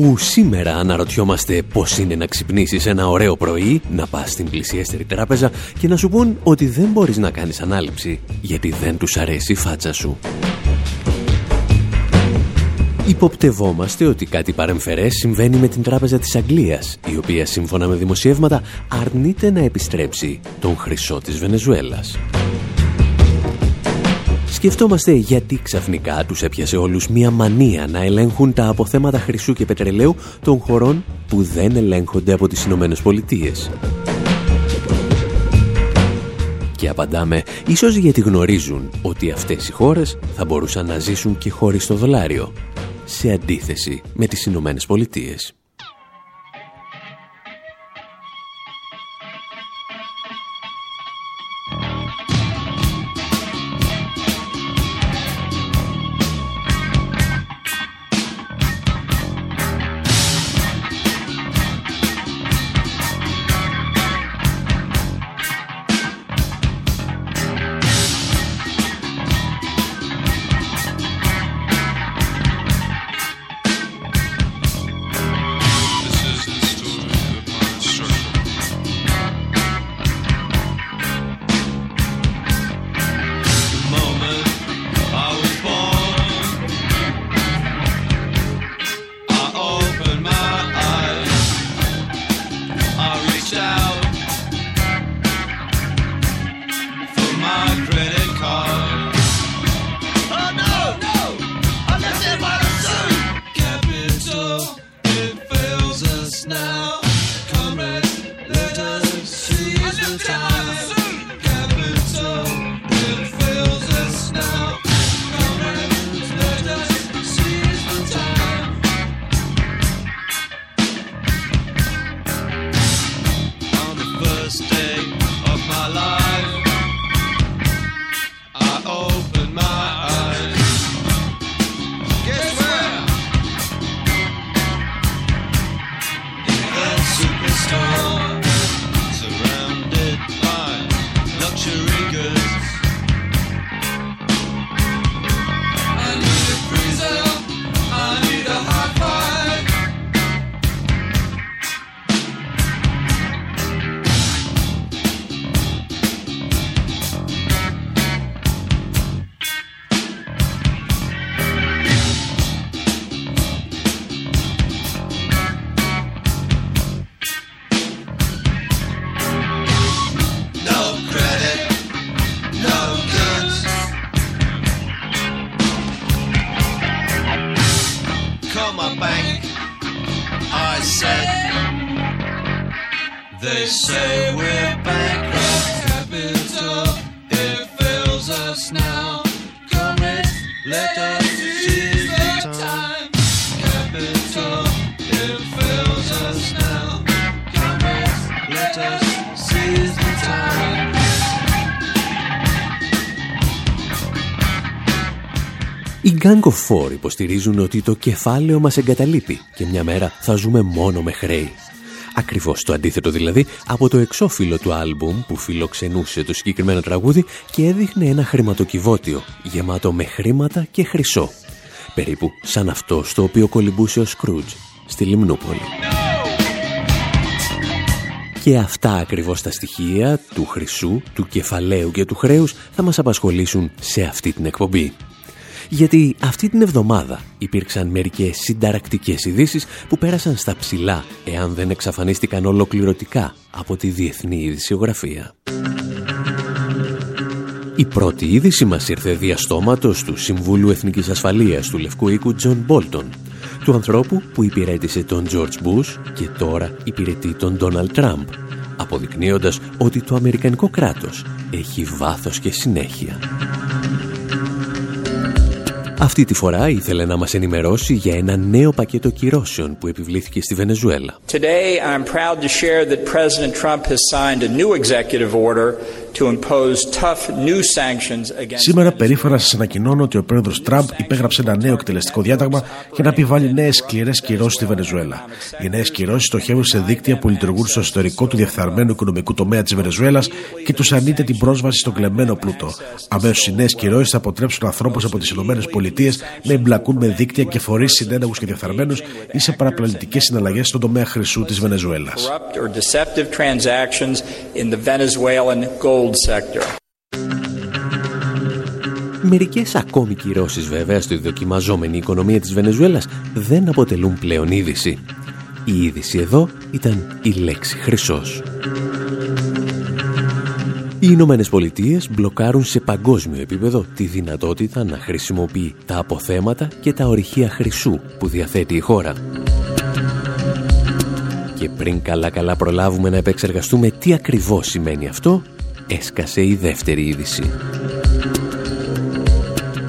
Όπου σήμερα αναρωτιόμαστε πώς είναι να ξυπνήσεις ένα ωραίο πρωί, να πας στην πλησιέστερη τράπεζα και να σου πούν ότι δεν μπορείς να κάνεις ανάληψη γιατί δεν τους αρέσει η φάτσα σου. Υποπτευόμαστε ότι κάτι παρεμφερές συμβαίνει με την Τράπεζα της Αγγλίας, η οποία σύμφωνα με δημοσιεύματα αρνείται να επιστρέψει τον χρυσό της Βενεζουέλας. Σκεφτόμαστε γιατί ξαφνικά τους έπιασε όλους μία μανία να ελέγχουν τα αποθέματα χρυσού και πετρελαίου των χωρών που δεν ελέγχονται από τις Ηνωμένες Πολιτείες. Και απαντάμε, ίσως γιατί γνωρίζουν ότι αυτές οι χώρες θα μπορούσαν να ζήσουν και χωρίς το δολάριο, σε αντίθεση με τις Ηνωμένες Πολιτείες. Gang of Four υποστηρίζουν ότι το κεφάλαιο μας εγκαταλείπει και μια μέρα θα ζούμε μόνο με χρέη. Ακριβώς το αντίθετο δηλαδή από το εξώφυλλο του άλμπουμ που φιλοξενούσε το συγκεκριμένο τραγούδι και έδειχνε ένα χρηματοκιβώτιο γεμάτο με χρήματα και χρυσό. Περίπου σαν αυτό στο οποίο κολυμπούσε ο Σκρούτζ στη Λιμνούπολη. Και αυτά ακριβώς τα στοιχεία του χρυσού, του κεφαλαίου και του χρέους θα μας απασχολήσουν σε αυτή την εκπομπή γιατί αυτή την εβδομάδα υπήρξαν μερικές συνταρακτικές ειδήσεις που πέρασαν στα ψιλά εάν δεν εξαφανίστηκαν ολοκληρωτικά από τη διεθνή ειδησιογραφία. Η πρώτη είδηση μας ήρθε διά στόματος του Συμβούλου Εθνικής Ασφαλείας του Λευκού Οίκου Τζον Μπόλτον, του ανθρώπου που υπηρέτησε τον George Bush και τώρα υπηρετεί τον Donald Trump, αποδεικνύοντας ότι το Αμερικανικό κράτος έχει βάθος και συνέχεια. Αυτή τη φορά ήθελε να μας ενημερώσει για ένα νέο πακέτο κυρώσεων που επιβλήθηκε στη Βενεζουέλα. Today I'm proud to share that President Trump has signed a new executive order Σήμερα περήφανα σας ανακοινώνω ότι ο πρόεδρος Τραμπ υπέγραψε ένα νέο εκτελεστικό διάταγμα για να επιβάλλει νέες σκληρές κυρώσεις στη Βενεζουέλα. Οι νέες κυρώσεις στοχεύουν σε δίκτυα που λειτουργούν στο εσωτερικό του διεφθαρμένου οικονομικού τομέα της Βενεζουέλας και τους ανείται την πρόσβαση στον κλεμμένο πλούτο. Αμέσως οι νέες κυρώσεις θα αποτρέψουν ανθρώπους από τις ΗΠΑ να εμπλακούν με δίκτυα και φορείς συνέναγου και διεφθαρμένους ή σε παραπλανητικές συναλλαγές στον τομέα χρυσού της Βενεζουέλας. Μερικές ακόμη κυρώσεις βέβαια στη δοκιμαζόμενη οικονομία της Βενεζουέλας δεν αποτελούν πλέον είδηση. Η είδηση εδώ ήταν η λέξη χρυσός. Οι Ηνωμένες Πολιτείες μπλοκάρουν σε παγκόσμιο επίπεδο τη δυνατότητα να χρησιμοποιεί τα αποθέματα και τα ορυχεία χρυσού που διαθέτει η χώρα. Και πριν καλά-καλά προλάβουμε να επεξεργαστούμε τι ακριβώς σημαίνει αυτό, έσκασε η δεύτερη είδηση.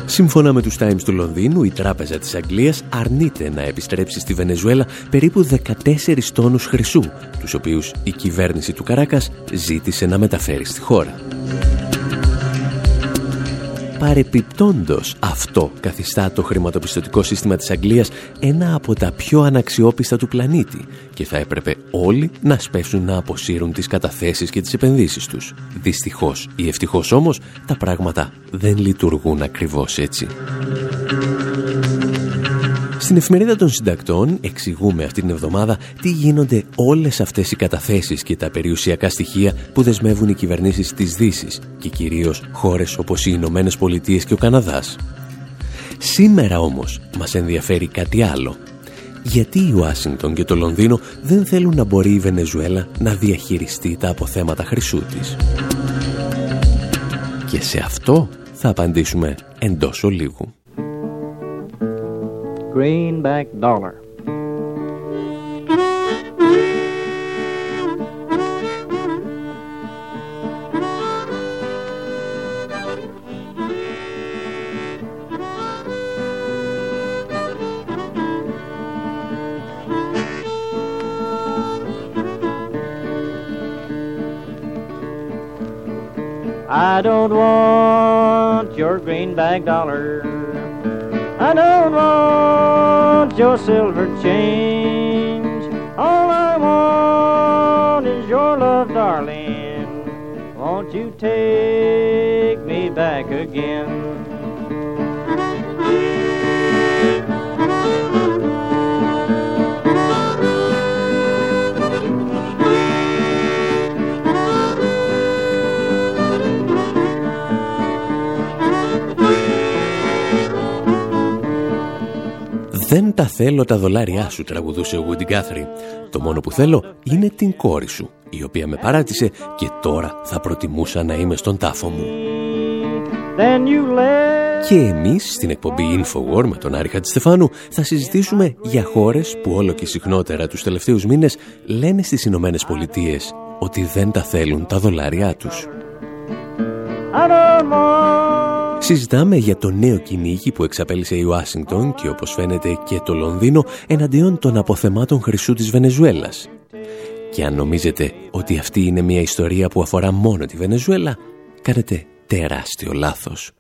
Σύμφωνα με τους Times του Λονδίνου, η Τράπεζα της Αγγλίας αρνείται να επιστρέψει στη Βενεζουέλα περίπου 14 τόνους χρυσού, τους οποίους η κυβέρνηση του Καράκας ζήτησε να μεταφέρει στη χώρα. Παρεπιπτόντος αυτό καθιστά το χρηματοπιστωτικό σύστημα της Αγγλίας ένα από τα πιο αναξιόπιστα του πλανήτη και θα έπρεπε όλοι να σπέσουν να αποσύρουν τις καταθέσεις και τις επενδύσεις τους. Δυστυχώς ή ευτυχώς όμως τα πράγματα δεν λειτουργούν ακριβώς έτσι. Στην εφημερίδα των συντακτών εξηγούμε αυτή την εβδομάδα τι γίνονται όλες αυτές οι καταθέσεις και τα περιουσιακά στοιχεία που δεσμεύουν οι κυβερνήσεις της Δύσης και κυρίως χώρες όπως οι Ηνωμένες Πολιτείες και ο Καναδάς. Σήμερα όμως μας ενδιαφέρει κάτι άλλο. Γιατί η Ουάσιγκτον και το Λονδίνο δεν θέλουν να μπορεί η Βενεζουέλα να διαχειριστεί τα αποθέματα χρυσού της; Και σε αυτό θα απαντήσουμε εντός ολίγου. Greenback dollar. I don't want your greenback dollar. I don't want your silver change. All I want is your love, darling. Won't you take me back again? «Δεν τα θέλω τα δολάρια σου», τραγουδούσε ο Woody Guthrie. «Το μόνο που θέλω είναι την κόρη σου, η οποία με παράτησε και τώρα θα προτιμούσα να είμαι στον τάφο μου». Και εμείς στην εκπομπή Infowar με τον Άρη Χατζηστεφάνου θα συζητήσουμε για χώρες που όλο και συχνότερα τους τελευταίους μήνες λένε στις Ηνωμένες Πολιτείες ότι δεν τα θέλουν τα δολάρια τους. Συζητάμε για το νέο κυνήγι που εξαπέλυσε η Ουάσιγκτον και όπως φαίνεται και το Λονδίνο εναντίον των αποθεμάτων χρυσού της Βενεζουέλας. Και αν νομίζετε ότι αυτή είναι μια ιστορία που αφορά μόνο τη Βενεζουέλα, κάνετε τεράστιο λάθος.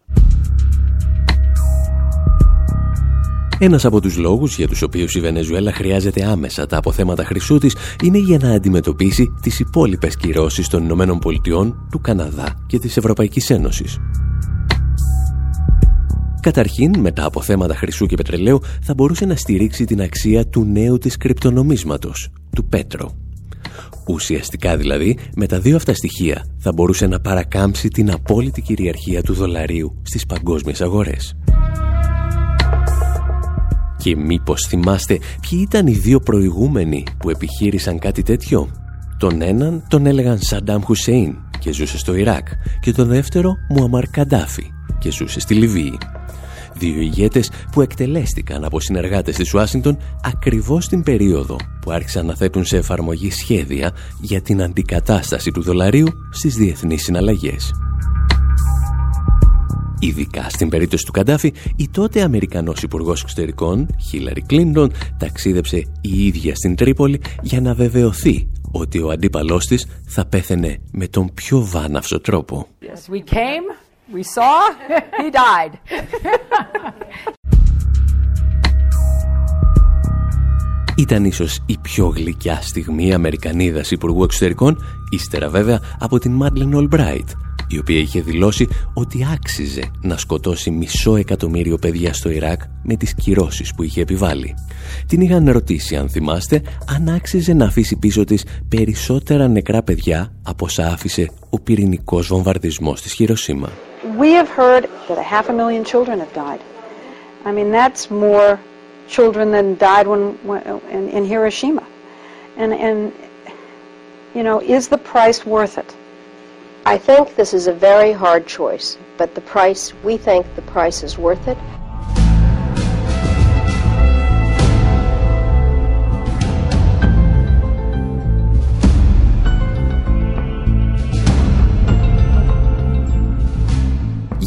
Ένας από τους λόγους για τους οποίους η Βενεζουέλα χρειάζεται άμεσα τα αποθέματα χρυσού της είναι για να αντιμετωπίσει τις υπόλοιπες κυρώσεις των Ηνωμένων Πολιτειών, του Καναδά και της Ευρωπαϊκής Ένωσης. Καταρχήν, με τα αποθέματα χρυσού και πετρελαίου θα μπορούσε να στηρίξει την αξία του νέου της κρυπτονομίσματος, του Πέτρο. Ουσιαστικά δηλαδή, με τα δύο αυτά στοιχεία θα μπορούσε να παρακάμψει την απόλυτη κυριαρχία του δολαρίου στις παγκόσμιες αγορές. Και μήπως θυμάστε ποιοι ήταν οι δύο προηγούμενοι που επιχείρησαν κάτι τέτοιο; Τον έναν τον έλεγαν Σαντάμ Χουσέιν και ζούσε στο Ιράκ και τον δεύτερο Μουαμαρ Καντάφη και ζούσε στη Λιβύη. Δύο ηγέτες που εκτελέστηκαν από συνεργάτες της Ουάσιγκτον ακριβώς την περίοδο που άρχισαν να θέτουν σε εφαρμογή σχέδια για την αντικατάσταση του δολαρίου στις διεθνείς συναλλαγές. Ειδικά στην περίπτωση του Καντάφη, η τότε Αμερικανός Υπουργός Εξωτερικών, Χίλαρη Κλίντον, ταξίδεψε η ίδια στην Τρίπολη για να βεβαιωθεί ότι ο αντίπαλός της θα πέθαινε με τον πιο βάναυσο τρόπο. Yes, we came, we saw, he died. Ήταν ίσως η πιο γλυκιά στιγμή Αμερικανίδας Υπουργού Εξωτερικών, ύστερα βέβαια από την Μάντλεν Ολμπράιτ, η οποία είχε δηλώσει ότι άξιζε να σκοτώσει μισό εκατομμύριο παιδιά στο Ιράκ με τις κυρώσεις που είχε επιβάλει. Την είχαν ρωτήσει, αν θυμάστε, αν άξιζε να αφήσει πίσω της περισσότερα νεκρά παιδιά από όσα άφησε ο πυρηνικός βομβαρδισμός της Χειροσύμα. We have heard that a half a million children have died. I mean, that's more children than died when, when in, in Hiroshima. And, and, you know, is the price worth it? I think this is a very hard choice, but the price, we think the price is worth it.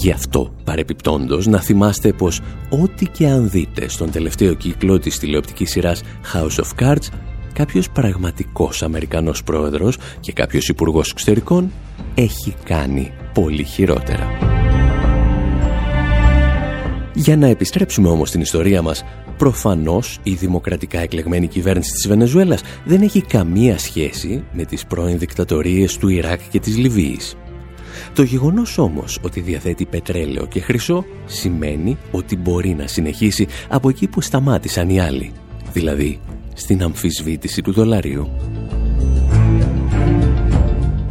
Γι' αυτό, παρεπιπτόντος, να θυμάστε πως ό,τι και αν δείτε στον τελευταίο κύκλο της τηλεοπτικής σειράς House of Cards, κάποιος πραγματικός Αμερικανός πρόεδρος και κάποιος υπουργός εξωτερικών έχει κάνει πολύ χειρότερα. Για να επιστρέψουμε όμως στην ιστορία μας, προφανώς η δημοκρατικά εκλεγμένη κυβέρνηση της Βενεζουέλας δεν έχει καμία σχέση με τις πρώην δικτατορίες του Ιράκ και της Λιβύης. Το γεγονός όμως ότι διαθέτει πετρέλαιο και χρυσό σημαίνει ότι μπορεί να συνεχίσει από εκεί που σταμάτησαν οι άλλοι, δηλαδή στην αμφισβήτηση του δολαρίου.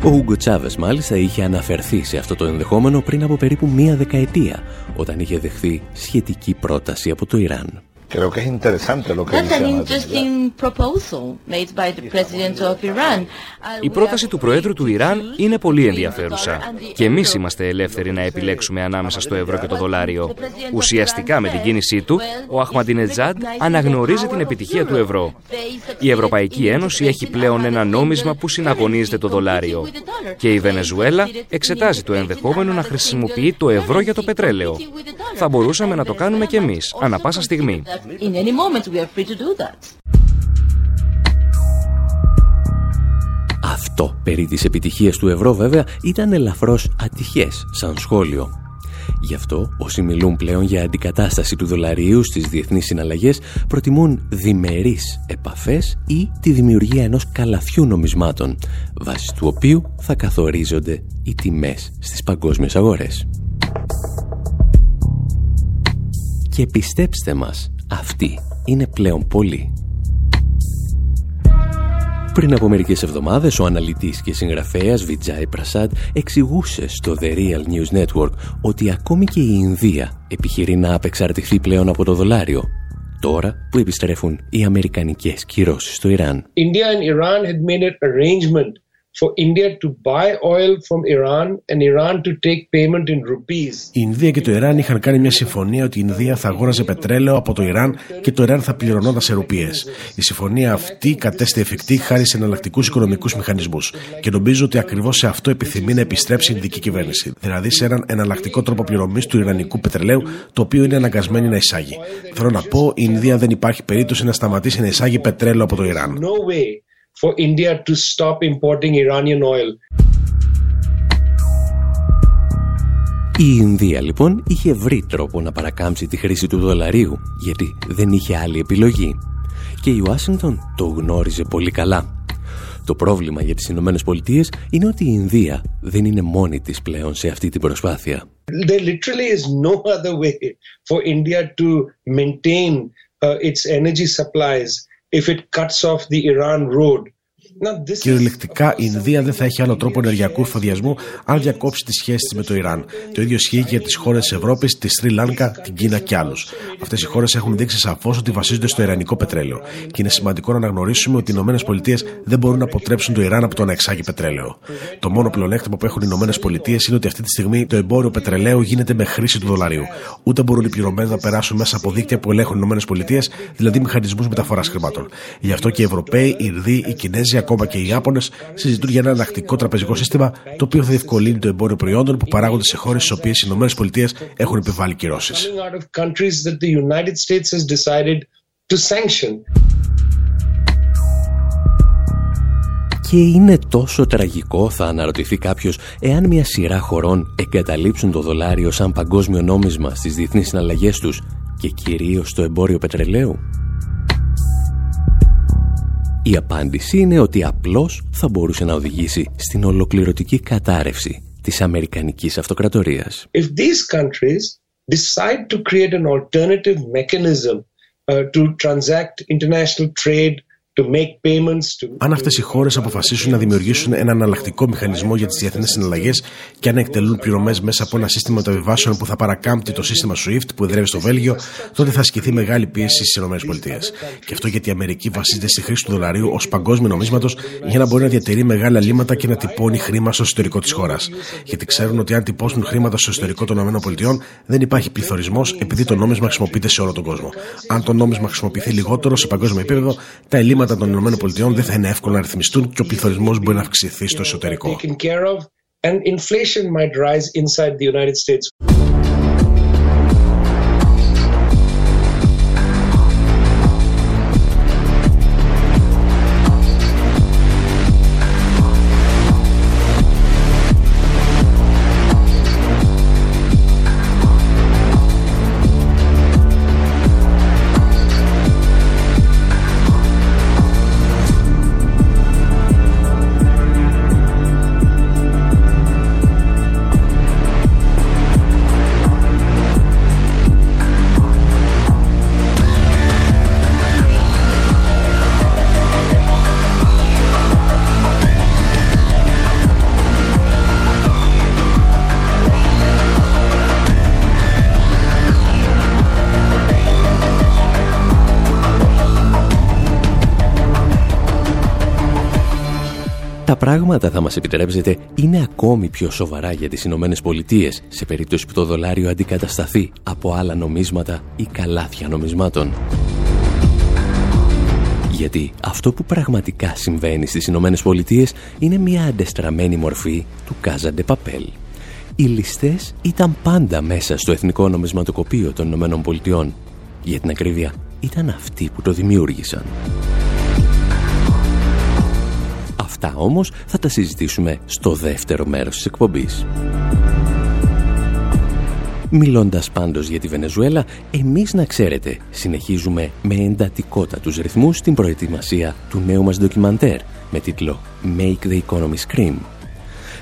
Ο Ούγκο Τσάβες μάλιστα είχε αναφερθεί σε αυτό το ενδεχόμενο πριν από περίπου μία δεκαετία όταν είχε δεχθεί σχετική πρόταση από το Ιράν. Creo que es interesante lo que That's an interesting proposal made by the president of Iran. Η πρόταση του Προέδρου του Ιράν είναι πολύ ενδιαφέρουσα και εμείς είμαστε ελεύθεροι να επιλέξουμε ανάμεσα στο ευρώ και το δολάριο. Ουσιαστικά με την κίνησή του, ο Αχμαντινετζάντ αναγνωρίζει την επιτυχία του ευρώ. Η Ευρωπαϊκή Ένωση έχει πλέον ένα νόμισμα που συναγωνίζεται το δολάριο και η Βενεζουέλα εξετάζει το ενδεχόμενο να χρησιμοποιεί το ευρώ για το πετρέλαιο. Θα μπορούσαμε να το κάνουμε και εμείς, ανα πάσα στιγμή. In any moment we are free to do that. Αυτό περί της επιτυχίας του ευρώ βέβαια ήταν ελαφρώς ατυχές σαν σχόλιο. Γι' αυτό όσοι μιλούν πλέον για αντικατάσταση του δολαρίου στις διεθνείς συναλλαγές προτιμούν διμερείς επαφές ή τη δημιουργία ενός καλαθιού νομισμάτων βάσει του οποίου θα καθορίζονται οι τιμές στις παγκόσμιες αγορές. Και πιστέψτε μας, αυτοί είναι πλέον πολλοί. Πριν από μερικές εβδομάδες, ο αναλυτής και συγγραφέας Βιτζάι Πρασάντ εξηγούσε στο The Real News Network ότι ακόμη και η Ινδία επιχειρεί να απεξαρτηθεί πλέον από το δολάριο τώρα που επιστρέφουν οι αμερικανικές κυρώσεις στο Ιράν. India and Iran had made an arrangement η Ινδία και το Ιράν είχαν κάνει μια συμφωνία ότι η Ινδία θα αγόραζε πετρέλαιο από το Ιράν και το Ιράν θα πληρωνόταν σε ρουπίες. Η συμφωνία αυτή κατέστη εφικτή χάρη σε εναλλακτικούς οικονομικούς μηχανισμούς. Και νομίζω ότι ακριβώς σε αυτό επιθυμεί να επιστρέψει η Ινδική κυβέρνηση. Δηλαδή σε έναν εναλλακτικό τρόπο πληρωμής του Ιρανικού πετρελαίου, το οποίο είναι αναγκασμένη να εισάγει. Θέλω να πω, η Ινδία δεν υπάρχει περίπτωση να σταματήσει να εισάγει πετρέλαιο από το Ιράν for India to stop importing Iranian oil. Η Ινδία λοιπόν είχε βρει τρόπο να παρακάμψει τη χρήση του δολαρίου γιατί δεν είχε άλλη επιλογή και η Ουάσιγκτον το γνώριζε πολύ καλά. Το πρόβλημα για τις Ηνωμένες Πολιτείες είναι ότι η Ινδία δεν είναι μόνη της πλέον σε αυτή την προσπάθεια. There literally is no other way for India to maintain uh, its energy supplies if it cuts off the Iran road Κυριολεκτικά η Ινδία δεν θα έχει άλλο τρόπο ενεργειακού εφοδιασμού αν διακόψει τις σχέσεις της με το Ιράν. Το ίδιο ισχύει και για τις χώρες της Ευρώπης, τη Σρι Λάνκα, την Κίνα και άλλους. Αυτές οι χώρες έχουν δείξει σαφώς ότι βασίζονται στο Ιρανικό πετρέλαιο. Και είναι σημαντικό να αναγνωρίσουμε ότι οι ΗΠΑ δεν μπορούν να αποτρέψουν το Ιράν από το να εξάγει πετρέλαιο. Το μόνο πλεονέκτημα που έχουν οι ΗΠΑ είναι ότι αυτή τη στιγμή το εμπόριο πετρελαίου γίνεται με χρήση του δολαρίου. Ούτε μπορούν οι πληρωμένε να περάσουν μέσα από δίκτυα που ελέγχουν οι ΗΠΑ, δηλαδή μηχανισμούς μεταφοράς χρημάτων. Γι' αυτό και οι Ευρωπαίοι, οι Ινδοί, οι Κινέζοι, ακόμα και οι Ιάπωνες συζητούν για ένα ανακτικό τραπεζικό σύστημα το οποίο θα διευκολύνει το εμπόριο προϊόντων που παράγονται σε χώρες στις οποίες οι ΗΠΑ έχουν επιβάλει κυρώσεις. Και είναι τόσο τραγικό, θα αναρωτηθεί κάποιος, εάν μια σειρά χωρών εγκαταλείψουν το δολάριο σαν παγκόσμιο νόμισμα στις διεθνείς συναλλαγές τους και κυρίως στο εμπόριο πετρελαίου. Η απάντηση είναι ότι απλώς θα μπορούσε να οδηγήσει στην ολοκληρωτική κατάρρευση της Αμερικανικής Αυτοκρατορίας. If these countries decide to create an alternative mechanism uh, to transact international trade αν αυτές οι χώρες αποφασίσουν να δημιουργήσουν ένα αναλλακτικό μηχανισμό για τις διεθνείς συναλλαγές και αν εκτελούν πληρωμές μέσα από ένα σύστημα μεταβιβάσεων που θα παρακάμπτει το σύστημα SWIFT που εδρεύει στο Βέλγιο, τότε θα ασκηθεί μεγάλη πίεση στις ΗΠΑ. Και αυτό γιατί η Αμερική βασίζεται στη χρήση του δολαρίου ως παγκόσμιο νομίσματος για να μπορεί να διατηρεί μεγάλα λύματα και να τυπώνει χρήμα στο εσωτερικό της χώρας. Γιατί ξέρουν ότι αν τυπώσουν χρήματα στο εσωτερικό των ΗΠΑ δεν υπάρχει πληθωρισμός επειδή το νόμισμα χρησιμοποιείται σε όλο τον κόσμο. Αν το νόμισμα χρησιμοποιηθεί λιγότερο σε παγκόσμιο επίπεδο, τα ελλείμματα των ΗΠΑ δεν θα είναι εύκολο να ρυθμιστούν και ο πληθωρισμός μπορεί να αυξηθεί στο εσωτερικό. Πράγματα θα μας επιτρέψετε είναι ακόμη πιο σοβαρά για τις Ηνωμένες Πολιτείες σε περίπτωση που το δολάριο αντικατασταθεί από άλλα νομίσματα ή καλάθια νομισμάτων. Γιατί αυτό που πραγματικά συμβαίνει στις Ηνωμένες Πολιτείες είναι μια αντεστραμμένη μορφή του Κάζαντε Παπέλ. Οι ληστές ήταν πάντα μέσα στο Εθνικό Νομισματοκοπείο των Ηνωμένων Πολιτειών. Για την ακρίβεια, ήταν αυτοί που το δημιούργησαν. Αυτά όμως θα τα συζητήσουμε στο δεύτερο μέρος της εκπομπής. Μιλώντας πάντως για τη Βενεζουέλα, εμείς να ξέρετε, συνεχίζουμε με εντατικότατους ρυθμούς την προετοιμασία του νέου μας ντοκιμαντέρ με τίτλο «Make the Economy Scream».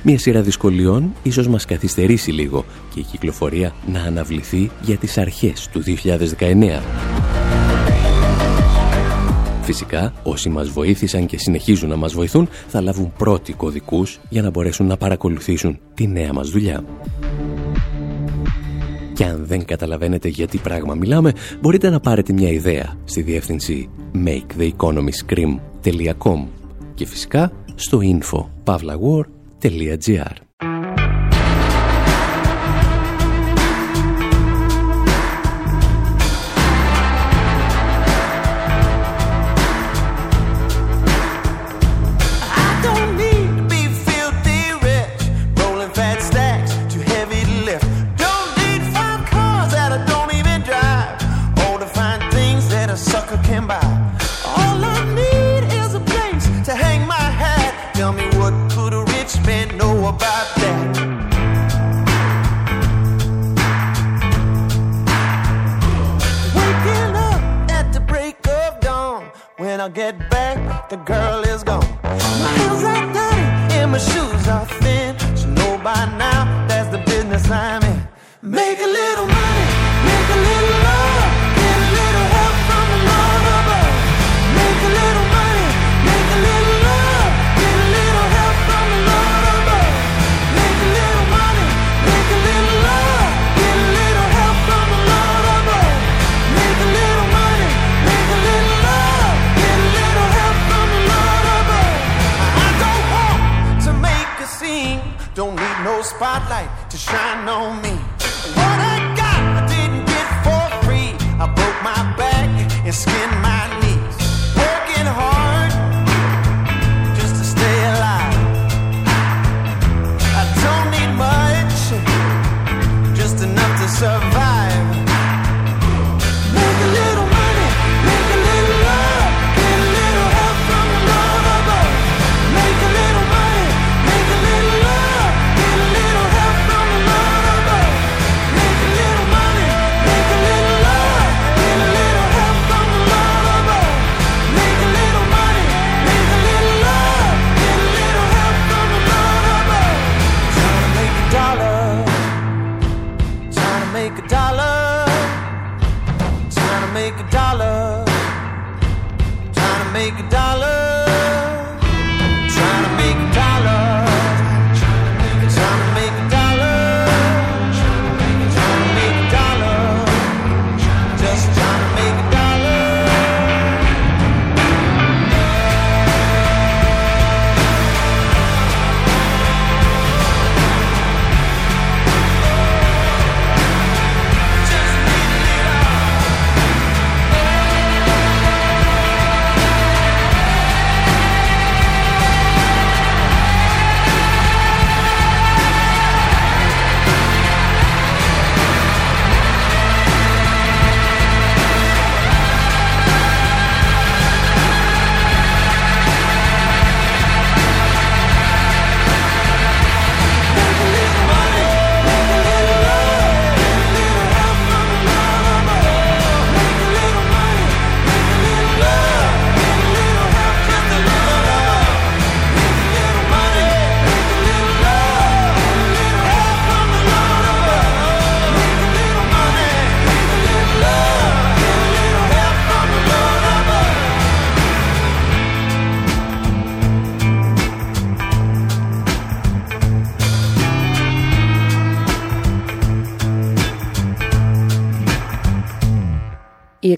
Μια σειρά δυσκολιών ίσως μας καθυστερήσει λίγο και η κυκλοφορία να αναβληθεί για τις αρχές του 2019. Φυσικά, όσοι μας βοήθησαν και συνεχίζουν να μας βοηθούν θα λάβουν πρώτοι κωδικούς για να μπορέσουν να παρακολουθήσουν τη νέα μας δουλειά. Και αν δεν καταλαβαίνετε για τι πράγμα μιλάμε, μπορείτε να πάρετε μια ιδέα στη διεύθυνση maketheeconomyscream.com και φυσικά στο info.pavlawar.gr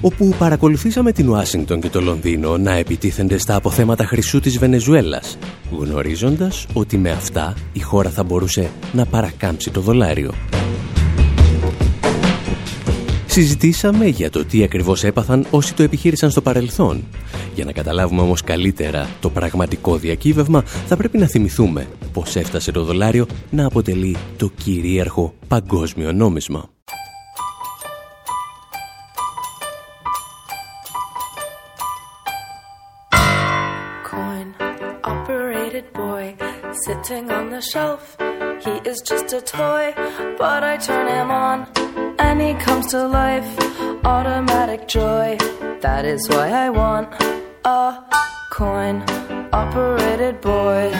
όπου παρακολουθήσαμε την Ουάσιγκτον και το Λονδίνο να επιτίθενται στα αποθέματα χρυσού της Βενεζουέλας, γνωρίζοντας ότι με αυτά η χώρα θα μπορούσε να παρακάμψει το δολάριο. Συζητήσαμε για το τι ακριβώς έπαθαν όσοι το επιχείρησαν στο παρελθόν. Για να καταλάβουμε όμως καλύτερα το πραγματικό διακύβευμα θα πρέπει να θυμηθούμε πως έφτασε το δολάριο να αποτελεί το κυρίαρχο παγκόσμιο νόμισμα. Sitting on the shelf. He is just a toy, but I turn him on and he comes to life. Automatic joy, that is why I want a coin operated boy.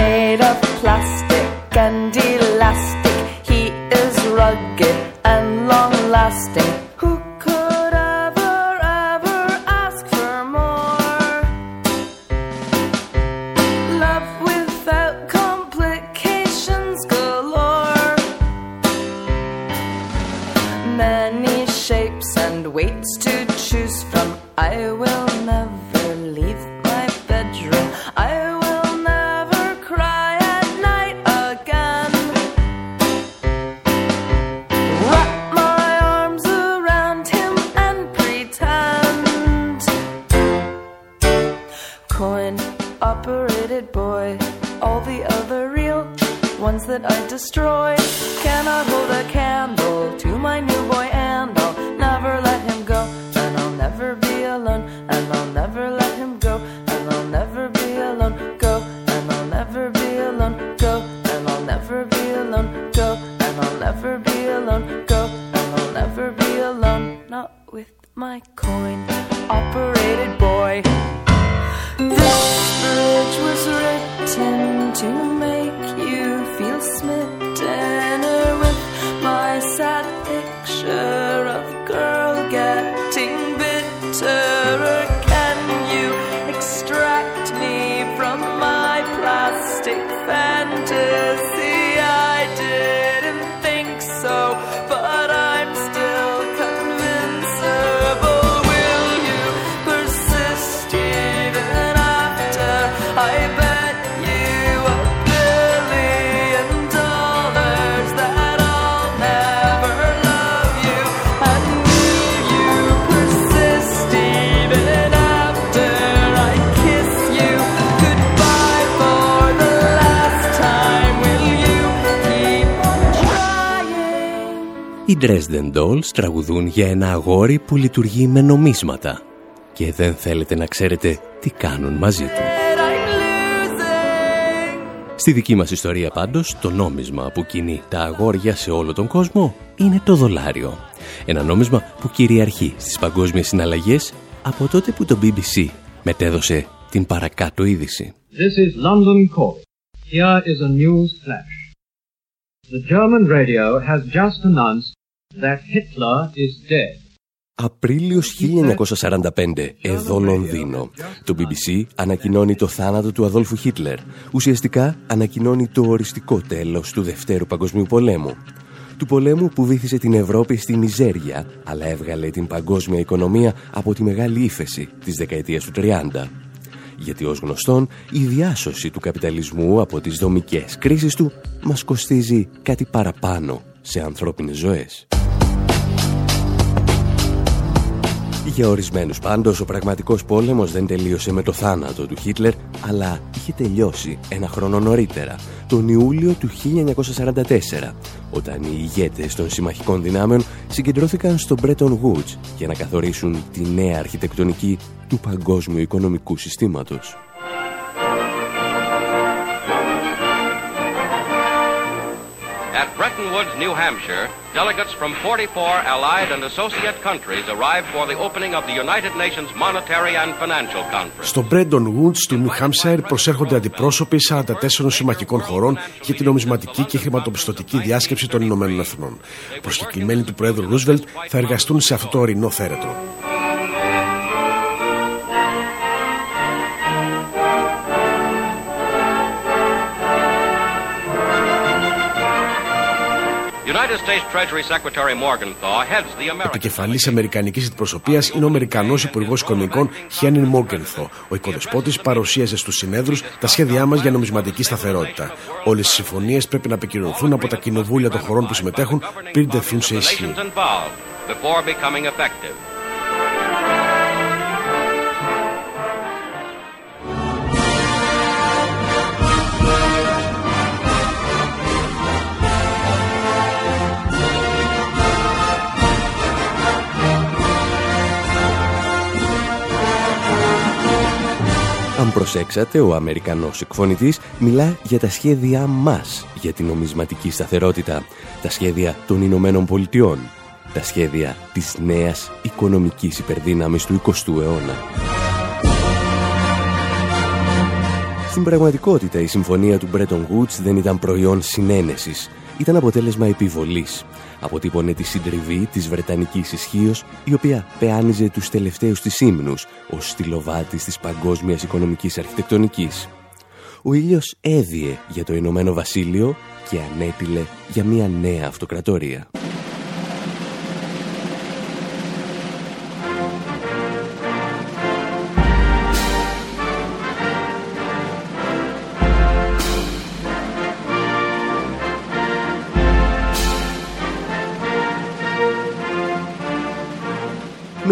Made of plastic and elastic, Dresden Dolls τραγουδούν για ένα αγόρι που λειτουργεί με νομίσματα και δεν θέλετε να ξέρετε τι κάνουν μαζί του. Στη δική μας ιστορία πάντως, το νόμισμα που κινεί τα αγόρια σε όλο τον κόσμο είναι το δολάριο. Ένα νόμισμα που κυριαρχεί στις παγκόσμιες συναλλαγές από τότε που το BBC μετέδωσε την παρακάτω είδηση. This is London Court. Here is a news flash. The German radio has just announced that Hitler is dead. Απρίλιος 1945, εδώ Λονδίνο. Το BBC ανακοινώνει το θάνατο του Αδόλφου Χίτλερ. Ουσιαστικά ανακοινώνει το οριστικό τέλος του Δευτέρου Παγκοσμίου Πολέμου. Του πολέμου που βήθησε την Ευρώπη στη μιζέρια, αλλά έβγαλε την παγκόσμια οικονομία από τη μεγάλη ύφεση της δεκαετίας του 30. Γιατί ως γνωστόν, η διάσωση του καπιταλισμού από τις δομικές κρίσεις του μας κοστίζει κάτι παραπάνω σε ανθρώπινες ζωές. Για ορισμένους πάντως ο πραγματικός πόλεμος δεν τελείωσε με το θάνατο του Χίτλερ, αλλά είχε τελειώσει ένα χρόνο νωρίτερα, τον Ιούλιο του 1944, όταν οι ηγέτες των συμμαχικών δυνάμεων συγκεντρώθηκαν στο Bretton Woods για να καθορίσουν τη νέα αρχιτεκτονική του παγκόσμιου οικονομικού συστήματος. Bretton Woods, New Hampshire, delegates from 44 allied and associate countries arrived for the opening of the United Nations Monetary and Financial Conference. Στο Bretton Woods του New Hampshire προσέρχονται αντιπρόσωποι 44 συμμαχικών χωρών για την νομισματική και χρηματοπιστωτική διάσκεψη των Ηνωμένων Εθνών. Προσκεκλημένοι του Πρόεδρου Ρούσβελτ θα εργαστούν σε αυτό το ορεινό θέρετρο. Επικεφαλής Αμερικανικής Αντιπροσωπείας είναι ο Αμερικανός Υπουργός Οικονομικών Χένιν Μόγκενθο. Ο οικοδεσπότη παρουσίαζε στους συνέδρους τα σχέδιά μας για νομισματική σταθερότητα. Όλες οι συμφωνίες πρέπει να επικοινωνηθούν από τα κοινοβούλια των χωρών που συμμετέχουν πριν τεθούν σε ισχύ. Αν προσέξατε, ο Αμερικανός εκφωνητής μιλά για τα σχέδια μας για την νομισματική σταθερότητα, τα σχέδια των Ηνωμένων Πολιτειών, τα σχέδια της νέας οικονομικής υπερδύναμης του 20ου αιώνα. Στην πραγματικότητα η συμφωνία του Bretton Woods δεν ήταν προϊόν συνένεσης, ήταν αποτέλεσμα επιβολής αποτύπωνε τη συντριβή της Βρετανικής ισχύως, η οποία πεάνιζε τους τελευταίους της ύμνους ως στυλοβάτης της παγκόσμιας οικονομικής αρχιτεκτονικής. Ο ήλιος έδιε για το Ηνωμένο Βασίλειο και ανέπιλε για μια νέα αυτοκρατορία.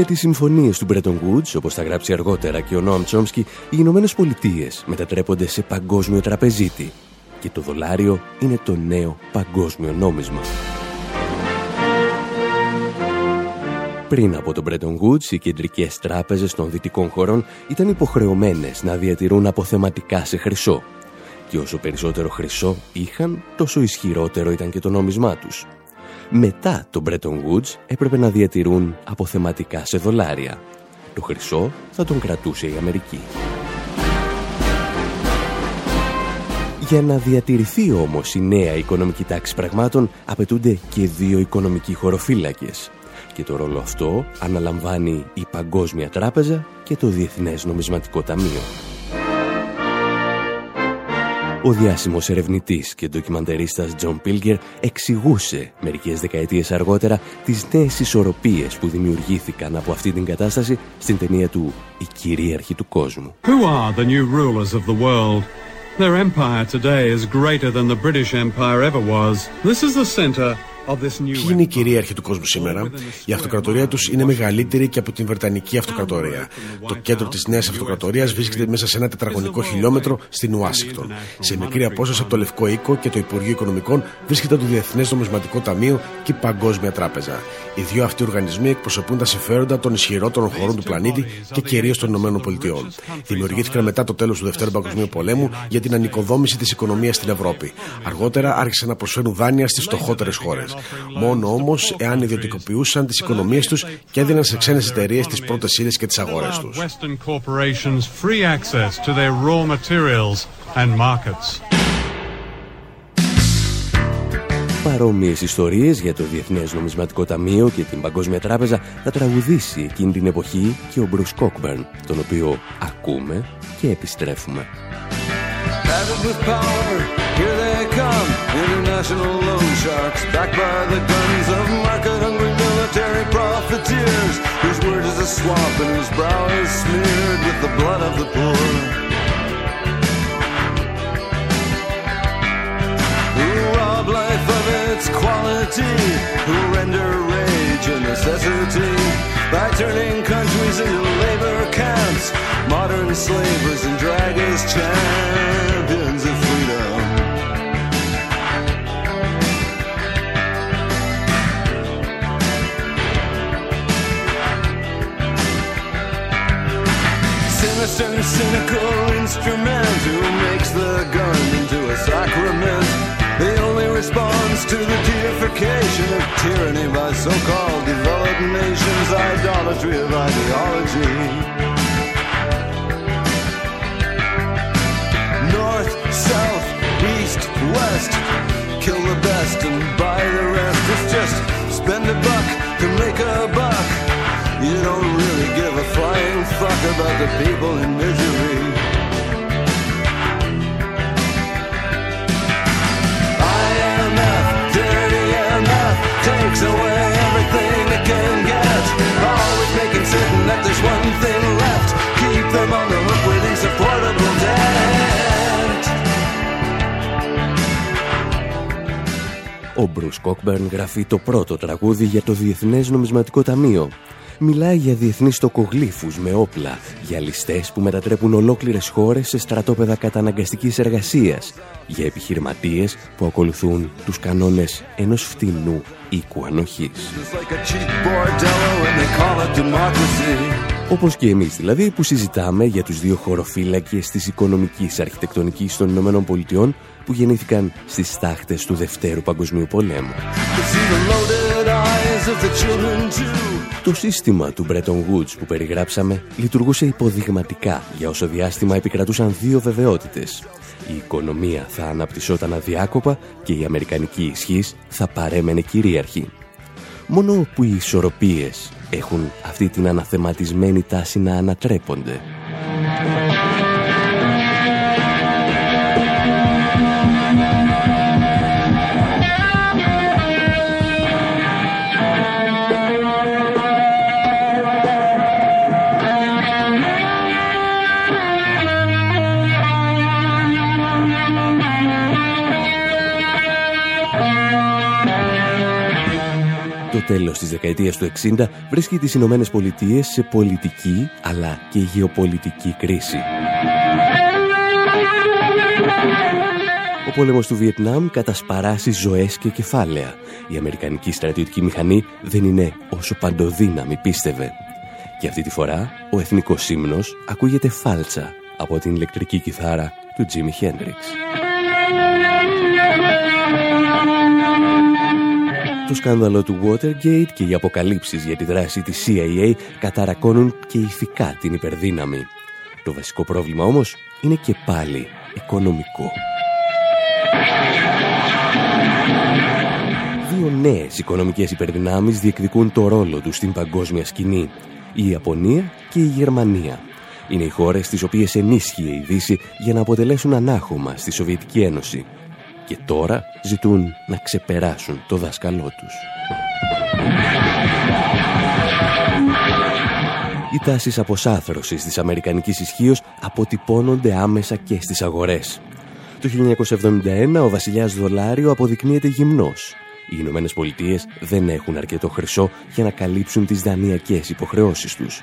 Με τις συμφωνίες του Bretton Woods, όπως θα γράψει αργότερα και ο Νόμ Τσόμσκι, οι Ηνωμένες Πολιτείες μετατρέπονται σε παγκόσμιο τραπεζίτη και το δολάριο είναι το νέο παγκόσμιο νόμισμα. Πριν από τον Bretton Woods, οι κεντρικές τράπεζες των δυτικών χωρών ήταν υποχρεωμένες να διατηρούν αποθεματικά σε χρυσό. Και όσο περισσότερο χρυσό είχαν, τόσο ισχυρότερο ήταν και το νόμισμά τους μετά το Bretton Woods έπρεπε να διατηρούν αποθεματικά σε δολάρια. Το χρυσό θα τον κρατούσε η Αμερική. Για να διατηρηθεί όμως η νέα οικονομική τάξη πραγμάτων απαιτούνται και δύο οικονομικοί χωροφύλακες. Και το ρόλο αυτό αναλαμβάνει η Παγκόσμια Τράπεζα και το Διεθνές Νομισματικό Ταμείο. Ο διάσημος ερευνητής και ντοκιμαντερίστας Τζον Πίλγκερ εξηγούσε μερικές δεκαετίες αργότερα τις νέες ισορροπίες που δημιουργήθηκαν από αυτή την κατάσταση στην ταινία του «Η κυρίαρχη του κόσμου». Who are the new rulers of the world? Their empire today is greater than the British Empire ever was. This is the center Ποιοι είναι οι κυρίαρχοι του κόσμου σήμερα; Η αυτοκρατορία τους είναι μεγαλύτερη και από την Βρετανική Αυτοκρατορία. Το κέντρο της νέας αυτοκρατορίας βρίσκεται μέσα σε ένα τετραγωνικό χιλιόμετρο στην Ουάσιγκτον. Σε μικρή απόσταση από το Λευκό Οίκο και το Υπουργείο Οικονομικών βρίσκεται το Διεθνές Νομισματικό Ταμείο και η Παγκόσμια Τράπεζα. Οι δύο αυτοί οργανισμοί εκπροσωπούν τα συμφέροντα των ισχυρότερων χωρών του πλανήτη και κυρίως των ΗΠΑ. Δημιουργήθηκαν μετά το τέλος του Δευτέρου Παγκοσμίου Πολέμου για την ανοικοδόμηση της οικονομίας στην Ευρώπη. Αργότερα άρχισαν να προσφέρουν δάνεια στις φτωχότερες χώρες. Μόνο όμως εάν ιδιωτικοποιούσαν τις οικονομίες τους και έδιναν σε ξένες εταιρείες τις πρώτες ύλες και τις αγορές τους. Παρόμοιες ιστορίες για το Διεθνές Νομισματικό Ταμείο και την Παγκόσμια Τράπεζα θα τραγουδήσει εκείνη την εποχή και ο Μπρουσ Κόκμπερν, τον οποίο ακούμε και επιστρέφουμε. Here international loan sharks, backed by the guns of market-hungry military profiteers, whose word is a swamp and whose brow is smeared with the blood of the poor. Who rob life of its quality, who render rage a necessity, by turning countries into labor camps, modern slavers and drag as champions of Sinister and cynical instrument who makes the gun into a sacrament. The only response to the deification of tyranny by so-called developed nations, idolatry of ideology. North, south, east, west, a flying fuck about the people in misery. IMF, dirty MF, takes away everything it can get. Always making certain that there's one thing left. Keep them on the hook with insupportable debt. Ο Μπρους Κόκμπερν γράφει το πρώτο τραγούδι για το Διεθνές Νομισματικό Ταμείο μιλάει για διεθνείς τοκογλύφους με όπλα, για ληστές που μετατρέπουν ολόκληρες χώρες σε στρατόπεδα καταναγκαστικής εργασίας, για επιχειρηματίες που ακολουθούν τους κανόνες ενός φτηνού οίκου ανοχής. Όπως και εμείς δηλαδή που συζητάμε για τους δύο χωροφύλακες της οικονομικής αρχιτεκτονικής των Ηνωμένων Πολιτειών που γεννήθηκαν στις στάχτες του Δευτέρου Παγκοσμίου Πολέμου. Το σύστημα του Bretton Woods που περιγράψαμε λειτουργούσε υποδειγματικά για όσο διάστημα επικρατούσαν δύο βεβαιότητες. Η οικονομία θα αναπτυσσόταν αδιάκοπα και η αμερικανική ισχύς θα παρέμενε κυρίαρχη. Μόνο που οι ισορροπίες έχουν αυτή την αναθεματισμένη τάση να ανατρέπονται. Τέλος της δεκαετίας του 60 βρίσκει τις Ηνωμένες Πολιτείες σε πολιτική αλλά και γεωπολιτική κρίση. Ο πόλεμος του Βιετνάμ κατασπαράσει ζωές και κεφάλαια. Η Αμερικανική στρατιωτική μηχανή δεν είναι όσο παντοδύναμη πίστευε. Και αυτή τη φορά ο εθνικός ύμνος ακούγεται φάλτσα από την ηλεκτρική κιθάρα του Τζίμι Χέντριξ. Το σκάνδαλο του Watergate και οι αποκαλύψεις για τη δράση της CIA καταρακώνουν και ηθικά την υπερδύναμη. Το βασικό πρόβλημα όμως είναι και πάλι οικονομικό. Δύο νέες οικονομικές υπερδυνάμεις διεκδικούν το ρόλο τους στην παγκόσμια σκηνή. Η Ιαπωνία και η Γερμανία. Είναι οι χώρες στις οποίες ενίσχυε η Δύση για να αποτελέσουν ανάχωμα στη Σοβιετική Ένωση και τώρα ζητούν να ξεπεράσουν το δάσκαλό τους. Οι τάσεις αποσάθρωσης της αμερικανικής ισχύως αποτυπώνονται άμεσα και στις αγορές. Το 1971 ο βασιλιάς Δολάριο αποδεικνύεται γυμνός. Οι Ηνωμένες Πολιτείες δεν έχουν αρκετό χρυσό για να καλύψουν τις δανειακές υποχρεώσεις τους.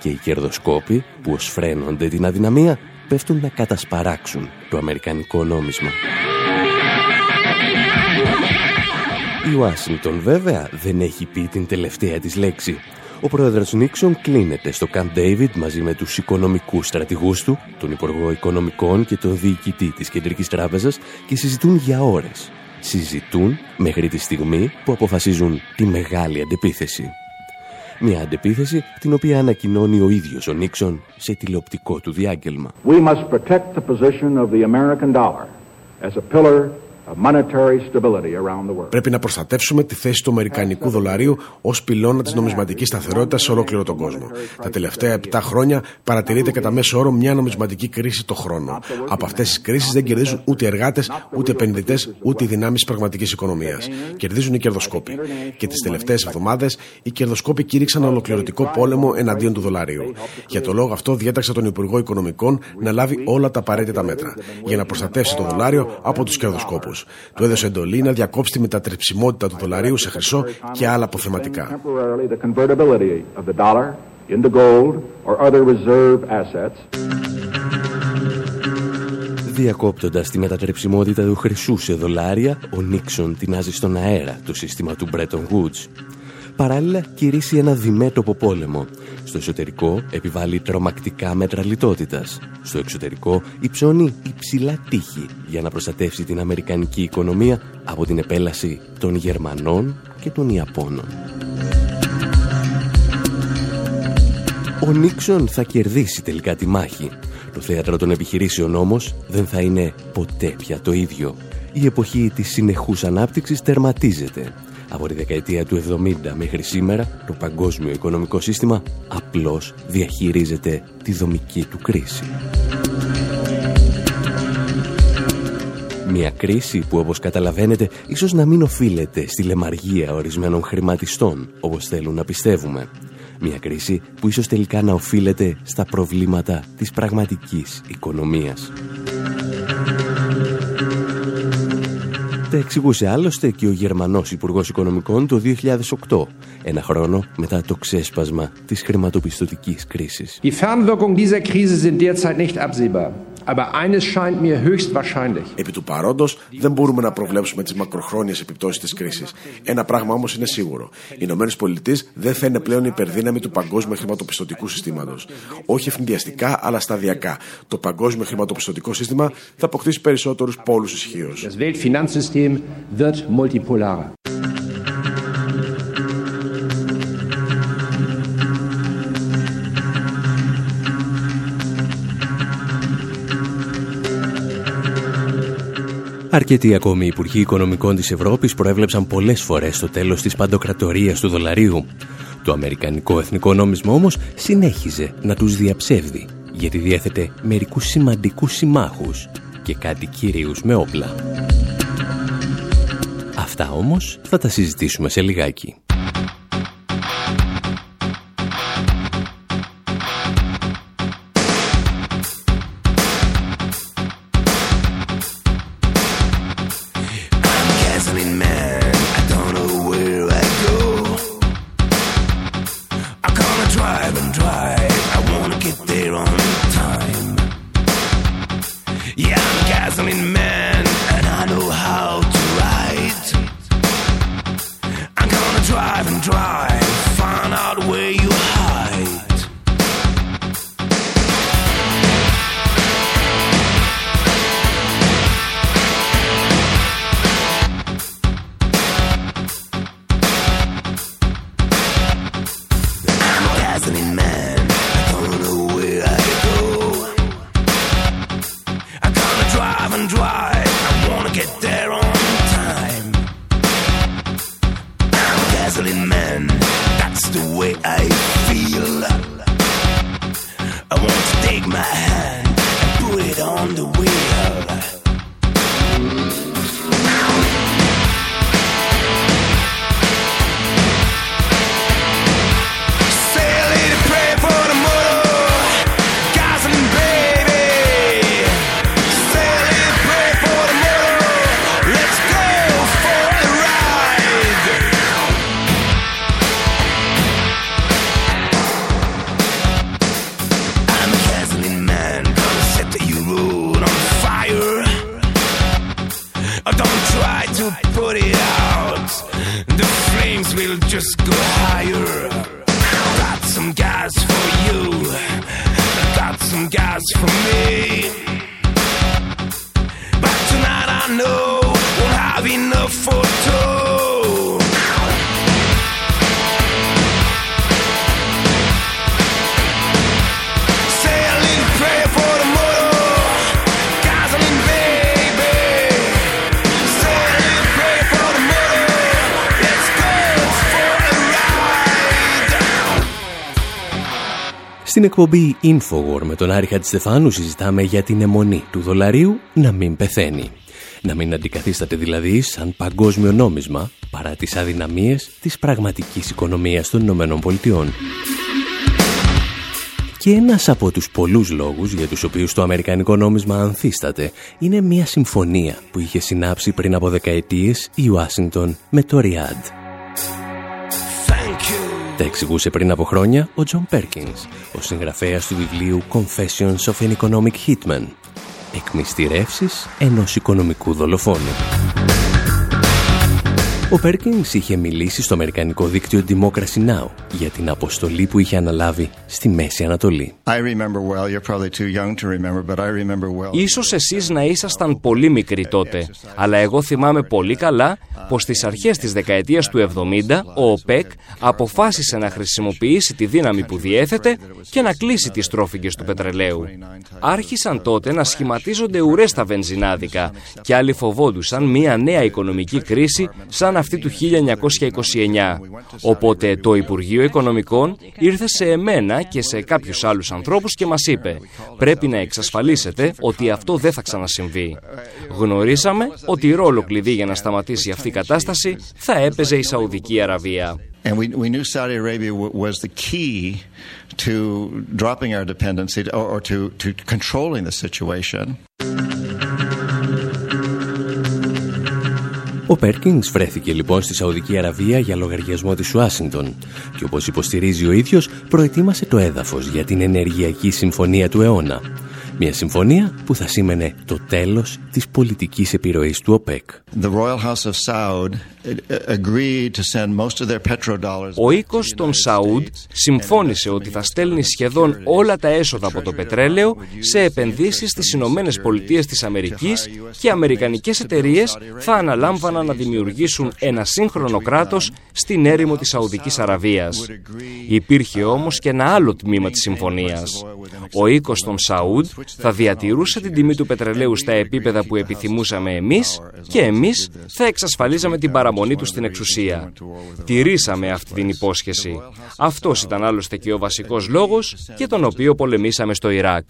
Και οι κερδοσκόποι που ως φρένονται την αδυναμία πέφτουν να κατασπαράξουν το αμερικανικό νόμισμα. Η Ουάσιγκτον βέβαια δεν έχει πει την τελευταία της λέξη. Ο πρόεδρος Νίξον κλείνεται στο Camp David μαζί με τους οικονομικούς στρατηγούς του, τον Υπουργό Οικονομικών και τον διοικητή της Κεντρικής Τράπεζας και συζητούν για ώρες. συζητούν μέχρι τη στιγμή που αποφασίζουν τη μεγάλη αντεπίθεση. Μια αντεπίθεση την οποία ανακοινώνει ο ίδιος ο Νίξον σε τηλεοπτικό του διάγγελμα. We must protect the position of the American dollar as a pillar Πρέπει να προστατεύσουμε τη θέση του Αμερικανικού δολαρίου ως πυλώνα της νομισματικής σταθερότητας σε ολόκληρο τον κόσμο. Τα τελευταία 7 χρόνια παρατηρείται κατά μέσο όρο μια νομισματική κρίση το χρόνο. Από αυτές τις κρίσεις δεν κερδίζουν ούτε εργάτες, ούτε επενδυτές, ούτε οι δυνάμεις πραγματικής οικονομίας. Κερδίζουν οι κερδοσκόποι. Και τις τελευταίες εβδομάδες οι κερδοσκόποι κήρυξαν ολοκληρωτικό πόλεμο εναντίον του δολαρίου. Για το λόγο αυτό διέταξα τον Υπουργό Οικονομικών να λάβει όλα τα απαραίτητα μέτρα για να προστατεύσει το δολάριο από τους κερδοσκόπους. Του έδωσε εντολή να διακόψει τη μετατρεψιμότητα του δολαρίου σε χρυσό και άλλα αποθεματικά. Διακόπτοντας τη μετατρεψιμότητα του χρυσού σε δολάρια, ο Νίξον τεινάζει στον αέρα το σύστημα του Bretton Woods παράλληλα κηρύσσει ένα διμέτωπο πόλεμο. Στο εσωτερικό επιβάλλει τρομακτικά μέτρα λιτότητας. Στο εξωτερικό υψώνει υψηλά τείχη για να προστατεύσει την αμερικανική οικονομία από την επέλαση των Γερμανών και των Ιαπώνων. Ο Νίξον θα κερδίσει τελικά τη μάχη. Το θέατρο των επιχειρήσεων όμως δεν θα είναι ποτέ πια το ίδιο. Η εποχή της συνεχούς ανάπτυξης τερματίζεται από τη δεκαετία του 70 μέχρι σήμερα, το παγκόσμιο οικονομικό σύστημα απλώς διαχειρίζεται τη δομική του κρίση. Μια κρίση που όπως καταλαβαίνετε ίσως να μην οφείλεται στη λεμαργία ορισμένων χρηματιστών όπως θέλουν να πιστεύουμε. Μια κρίση που ίσως τελικά να οφείλεται στα προβλήματα της πραγματικής οικονομίας. Τα εξηγούσε άλλωστε και ο Γερμανός Υπουργός Οικονομικών το 2008, ένα χρόνο μετά το ξέσπασμα της χρηματοπιστωτικής κρίσης. Die Fernwirkungen dieser Krise sind derzeit nicht absehbar. Επί του παρόντος, δεν μπορούμε να προβλέψουμε τις μακροχρόνιες επιπτώσεις της κρίσης. Ένα πράγμα όμως είναι σίγουρο. Οι Ηνωμένες Πολιτείες δεν θα είναι πλέον υπερδύναμη του παγκόσμιου χρηματοπιστωτικού συστήματος. Όχι ευνηδιαστικά, αλλά σταδιακά. Το παγκόσμιο χρηματοπιστωτικό σύστημα θα αποκτήσει περισσότερους πόλους ισχύως. Αρκετοί ακόμη υπουργοί οικονομικών της Ευρώπης προέβλεψαν πολλές φορές το τέλος της παντοκρατορίας του δολαρίου. Το Αμερικανικό Εθνικό Νόμισμα όμως συνέχιζε να τους διαψεύδει, γιατί διέθετε μερικούς σημαντικούς συμμάχους και κάτι κυρίους με όπλα. Αυτά όμως θα τα συζητήσουμε σε λιγάκι. Στην εκπομπή Infowar με τον Άρη Χατζηστεφάνου συζητάμε για την αιμονή του δολαρίου να μην πεθαίνει. Να μην αντικαθίσταται δηλαδή σαν παγκόσμιο νόμισμα παρά τις αδυναμίες της πραγματικής οικονομίας των Ηνωμένων Πολιτειών. Και ένας από τους πολλούς λόγους για τους οποίους το αμερικανικό νόμισμα ανθίσταται είναι μια συμφωνία που είχε συνάψει πριν από δεκαετίες η Ουάσιγκτον με το Ριάντ. Τα εξηγούσε πριν από χρόνια ο Τζον Πέρκινς, ο συγγραφέας του βιβλίου Confessions of an Economic Hitman, εκμυστηρεύσεις ενός οικονομικού δολοφόνου. Ο Πέρκινς είχε μιλήσει στο αμερικανικό δίκτυο Democracy Now! για την αποστολή που είχε αναλάβει στη Μέση Ανατολή. Ίσως εσείς να ήσασταν πολύ μικροί τότε, αλλά εγώ θυμάμαι πολύ καλά πως στις αρχές της δεκαετίας του 70 ο ΟΠΕΚ αποφάσισε να χρησιμοποιήσει τη δύναμη που διέθετε και να κλείσει τις τρόφιγγες του πετρελαίου. Άρχισαν τότε να σχηματίζονται ουρές στα βενζινάδικα και άλλοι φοβόντουσαν μια νέα οικονομική κρίση σαν αυτή του 1929. Οπότε το Υπουργείο Οικονομικών ήρθε σε εμένα και σε κάποιους άλλους ανθρώπους και μας είπε «Πρέπει να εξασφαλίσετε ότι αυτό δεν θα ξανασυμβεί». Γνωρίσαμε ότι ρόλο κλειδί για να σταματήσει αυτή η κατάσταση θα έπαιζε η Σαουδική Αραβία. And we, we knew Saudi Arabia was the key to dropping our dependency or, or to, to controlling the situation. Ο Πέρκινγκς βρέθηκε λοιπόν στη Σαουδική Αραβία για λογαριασμό της Ουάσιγκτον και όπως υποστηρίζει ο ίδιος προετοίμασε το έδαφος για την ενεργειακή συμφωνία του αιώνα. Μια συμφωνία που θα σήμαινε το τέλος της πολιτικής επιρροής του ΟΠΕΚ. Ο οίκος των Σαούντ συμφώνησε ότι θα στέλνει σχεδόν όλα τα έσοδα από το πετρέλαιο σε επενδύσεις στις Ηνωμένες Πολιτείες της Αμερικής και αμερικανικές εταιρείες θα αναλάμβαναν να δημιουργήσουν ένα σύγχρονο κράτος στην έρημο της Σαουδικής Αραβίας. Υπήρχε όμως και ένα άλλο τμήμα της συμφωνίας. Ο οίκος των Σαούντ θα διατηρούσε την τιμή του πετρελαίου στα επίπεδα που επιθυμούσαμε εμείς και εμείς θα εξασφαλίζαμε την παραμονή του στην εξουσία. Τηρήσαμε αυτή την υπόσχεση. Αυτός ήταν άλλωστε και ο βασικός λόγος για τον οποίο πολεμήσαμε στο Ιράκ.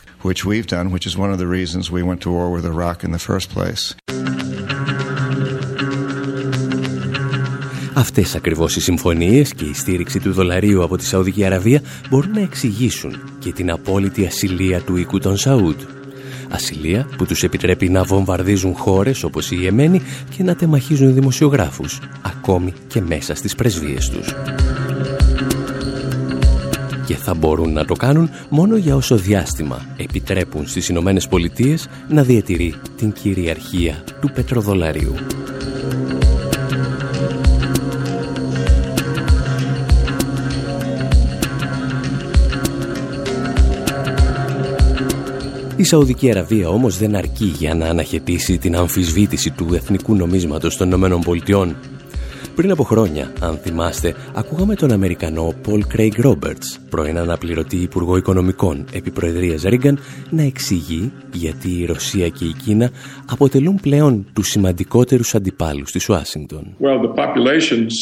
Αυτές ακριβώς οι συμφωνίες και η στήριξη του δολαρίου από τη Σαουδική Αραβία μπορούν να εξηγήσουν και την απόλυτη ασυλία του οίκου των Σαούντ. Ασυλία που τους επιτρέπει να βομβαρδίζουν χώρες όπως η Ιεμένη και να τεμαχίζουν δημοσιογράφους, ακόμη και μέσα στις πρεσβείες τους. Και θα μπορούν να το κάνουν μόνο για όσο διάστημα επιτρέπουν στις Ηνωμένες Πολιτείες να διατηρεί την κυριαρχία του πετροδολαρίου. Η Σαουδική Αραβία όμως δεν αρκεί για να αναχαιτήσει την αμφισβήτηση του εθνικού νομίσματος των Ηνωμένων Πολιτειών. Πριν από χρόνια, αν θυμάστε, ακούγαμε τον Αμερικανό Paul Craig Roberts, πρώην αναπληρωτή Υπουργό Οικονομικών επί Προεδρίας Ρίγκαν, να εξηγεί γιατί η Ρωσία και η Κίνα αποτελούν πλέον τους σημαντικότερους αντιπάλους της Ουάσιγκτον. Well, the populations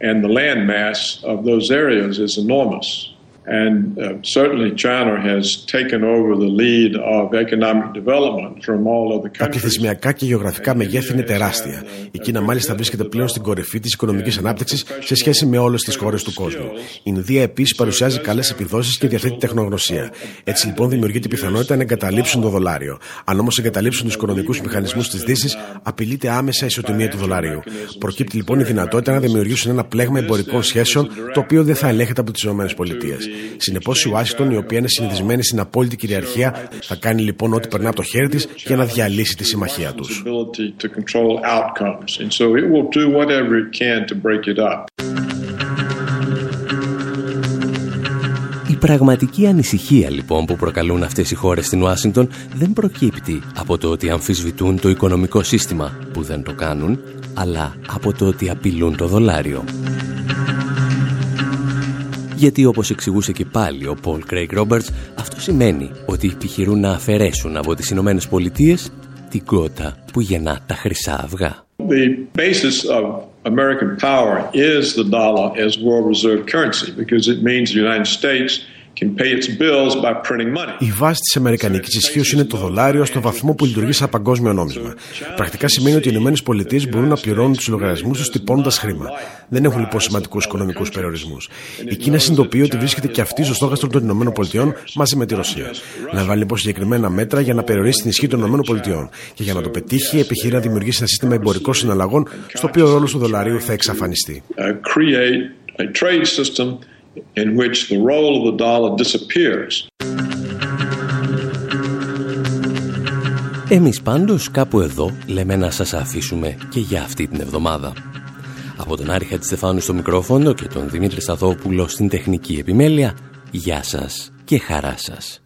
and the land mass of those areas is enormous. And uh, certainly China has taken over the lead of economic development from all of the countries. Τα πληθυσμιακά και γεωγραφικά μεγέθη είναι τεράστια. Η Κίνα μάλιστα βρίσκεται πλέον στην κορυφή της οικονομικής ανάπτυξης σε σχέση με όλες τις χώρες του κόσμου. Η Ινδία επίσης παρουσιάζει καλές επιδόσεις και διαθέτει τεχνογνωσία. Έτσι λοιπόν δημιουργείται η πιθανότητα να εγκαταλείψουν το δολάριο. Αν όμως εγκαταλείψουν τους οικονομικούς μηχανισμούς της Δύσης, απειλείται άμεσα η ισοτιμία του δολαρίου. Προκύπτει λοιπόν η δυνατότητα να δημιουργήσουν ένα πλέγμα εμπορικών σχέσεων το οποίο δεν θα ελέγχεται από τις ΗΠΑ. Συνεπώς, η Ουάσιγκτον, η οποία είναι συνηθισμένη στην απόλυτη κυριαρχία, θα κάνει λοιπόν ό,τι περνά από το χέρι της για να διαλύσει τη συμμαχία τους. Η πραγματική ανησυχία λοιπόν που προκαλούν αυτές οι χώρες στην Ουάσιγκτον δεν προκύπτει από το ότι αμφισβητούν το οικονομικό σύστημα που δεν το κάνουν, αλλά από το ότι απειλούν το δολάριο. Γιατί όπως εξηγούσε και πάλι ο Πολ Κρέικ Ρόμπερτς, αυτό σημαίνει ότι επιχειρούν να αφαιρέσουν από τις Ηνωμένες Πολιτείες την κότα που γεννά τα χρυσά αυγά. The basis of American power is the dollar as world reserve currency because it means the United States η βάση της Αμερικανικής ισχύως είναι το δολάριο στο βαθμό που λειτουργεί σαν παγκόσμιο νόμισμα. Πρακτικά σημαίνει ότι οι ΗΠΑ μπορούν να πληρώνουν τους λογαριασμούς τους τυπώνοντα χρήμα. Δεν έχουν λοιπόν σημαντικούς οικονομικούς περιορισμούς. Η Κίνα συνειδητοποιεί ότι βρίσκεται και αυτή στο στόχαστρο των ΗΠΑ μαζί με τη Ρωσία. Να βάλει λοιπόν συγκεκριμένα μέτρα για να περιορίσει την ισχύ των ΗΠΑ. Και για να το πετύχει, επιχειρεί να δημιουργήσει ένα σύστημα εμπορικών συναλλαγών στο οποίο ο ρόλος του δολαρίου θα εξαφανιστεί. Uh, in which the role of the dollar disappears. Εμείς πάντως κάπου εδώ λέμε να σας αφήσουμε και για αυτή την εβδομάδα. Από τον Άρη Χατζηστεφάνου στο μικρόφωνο και τον Δημήτρη Σταθόπουλο στην τεχνική επιμέλεια, γεια σας και χαρά σας.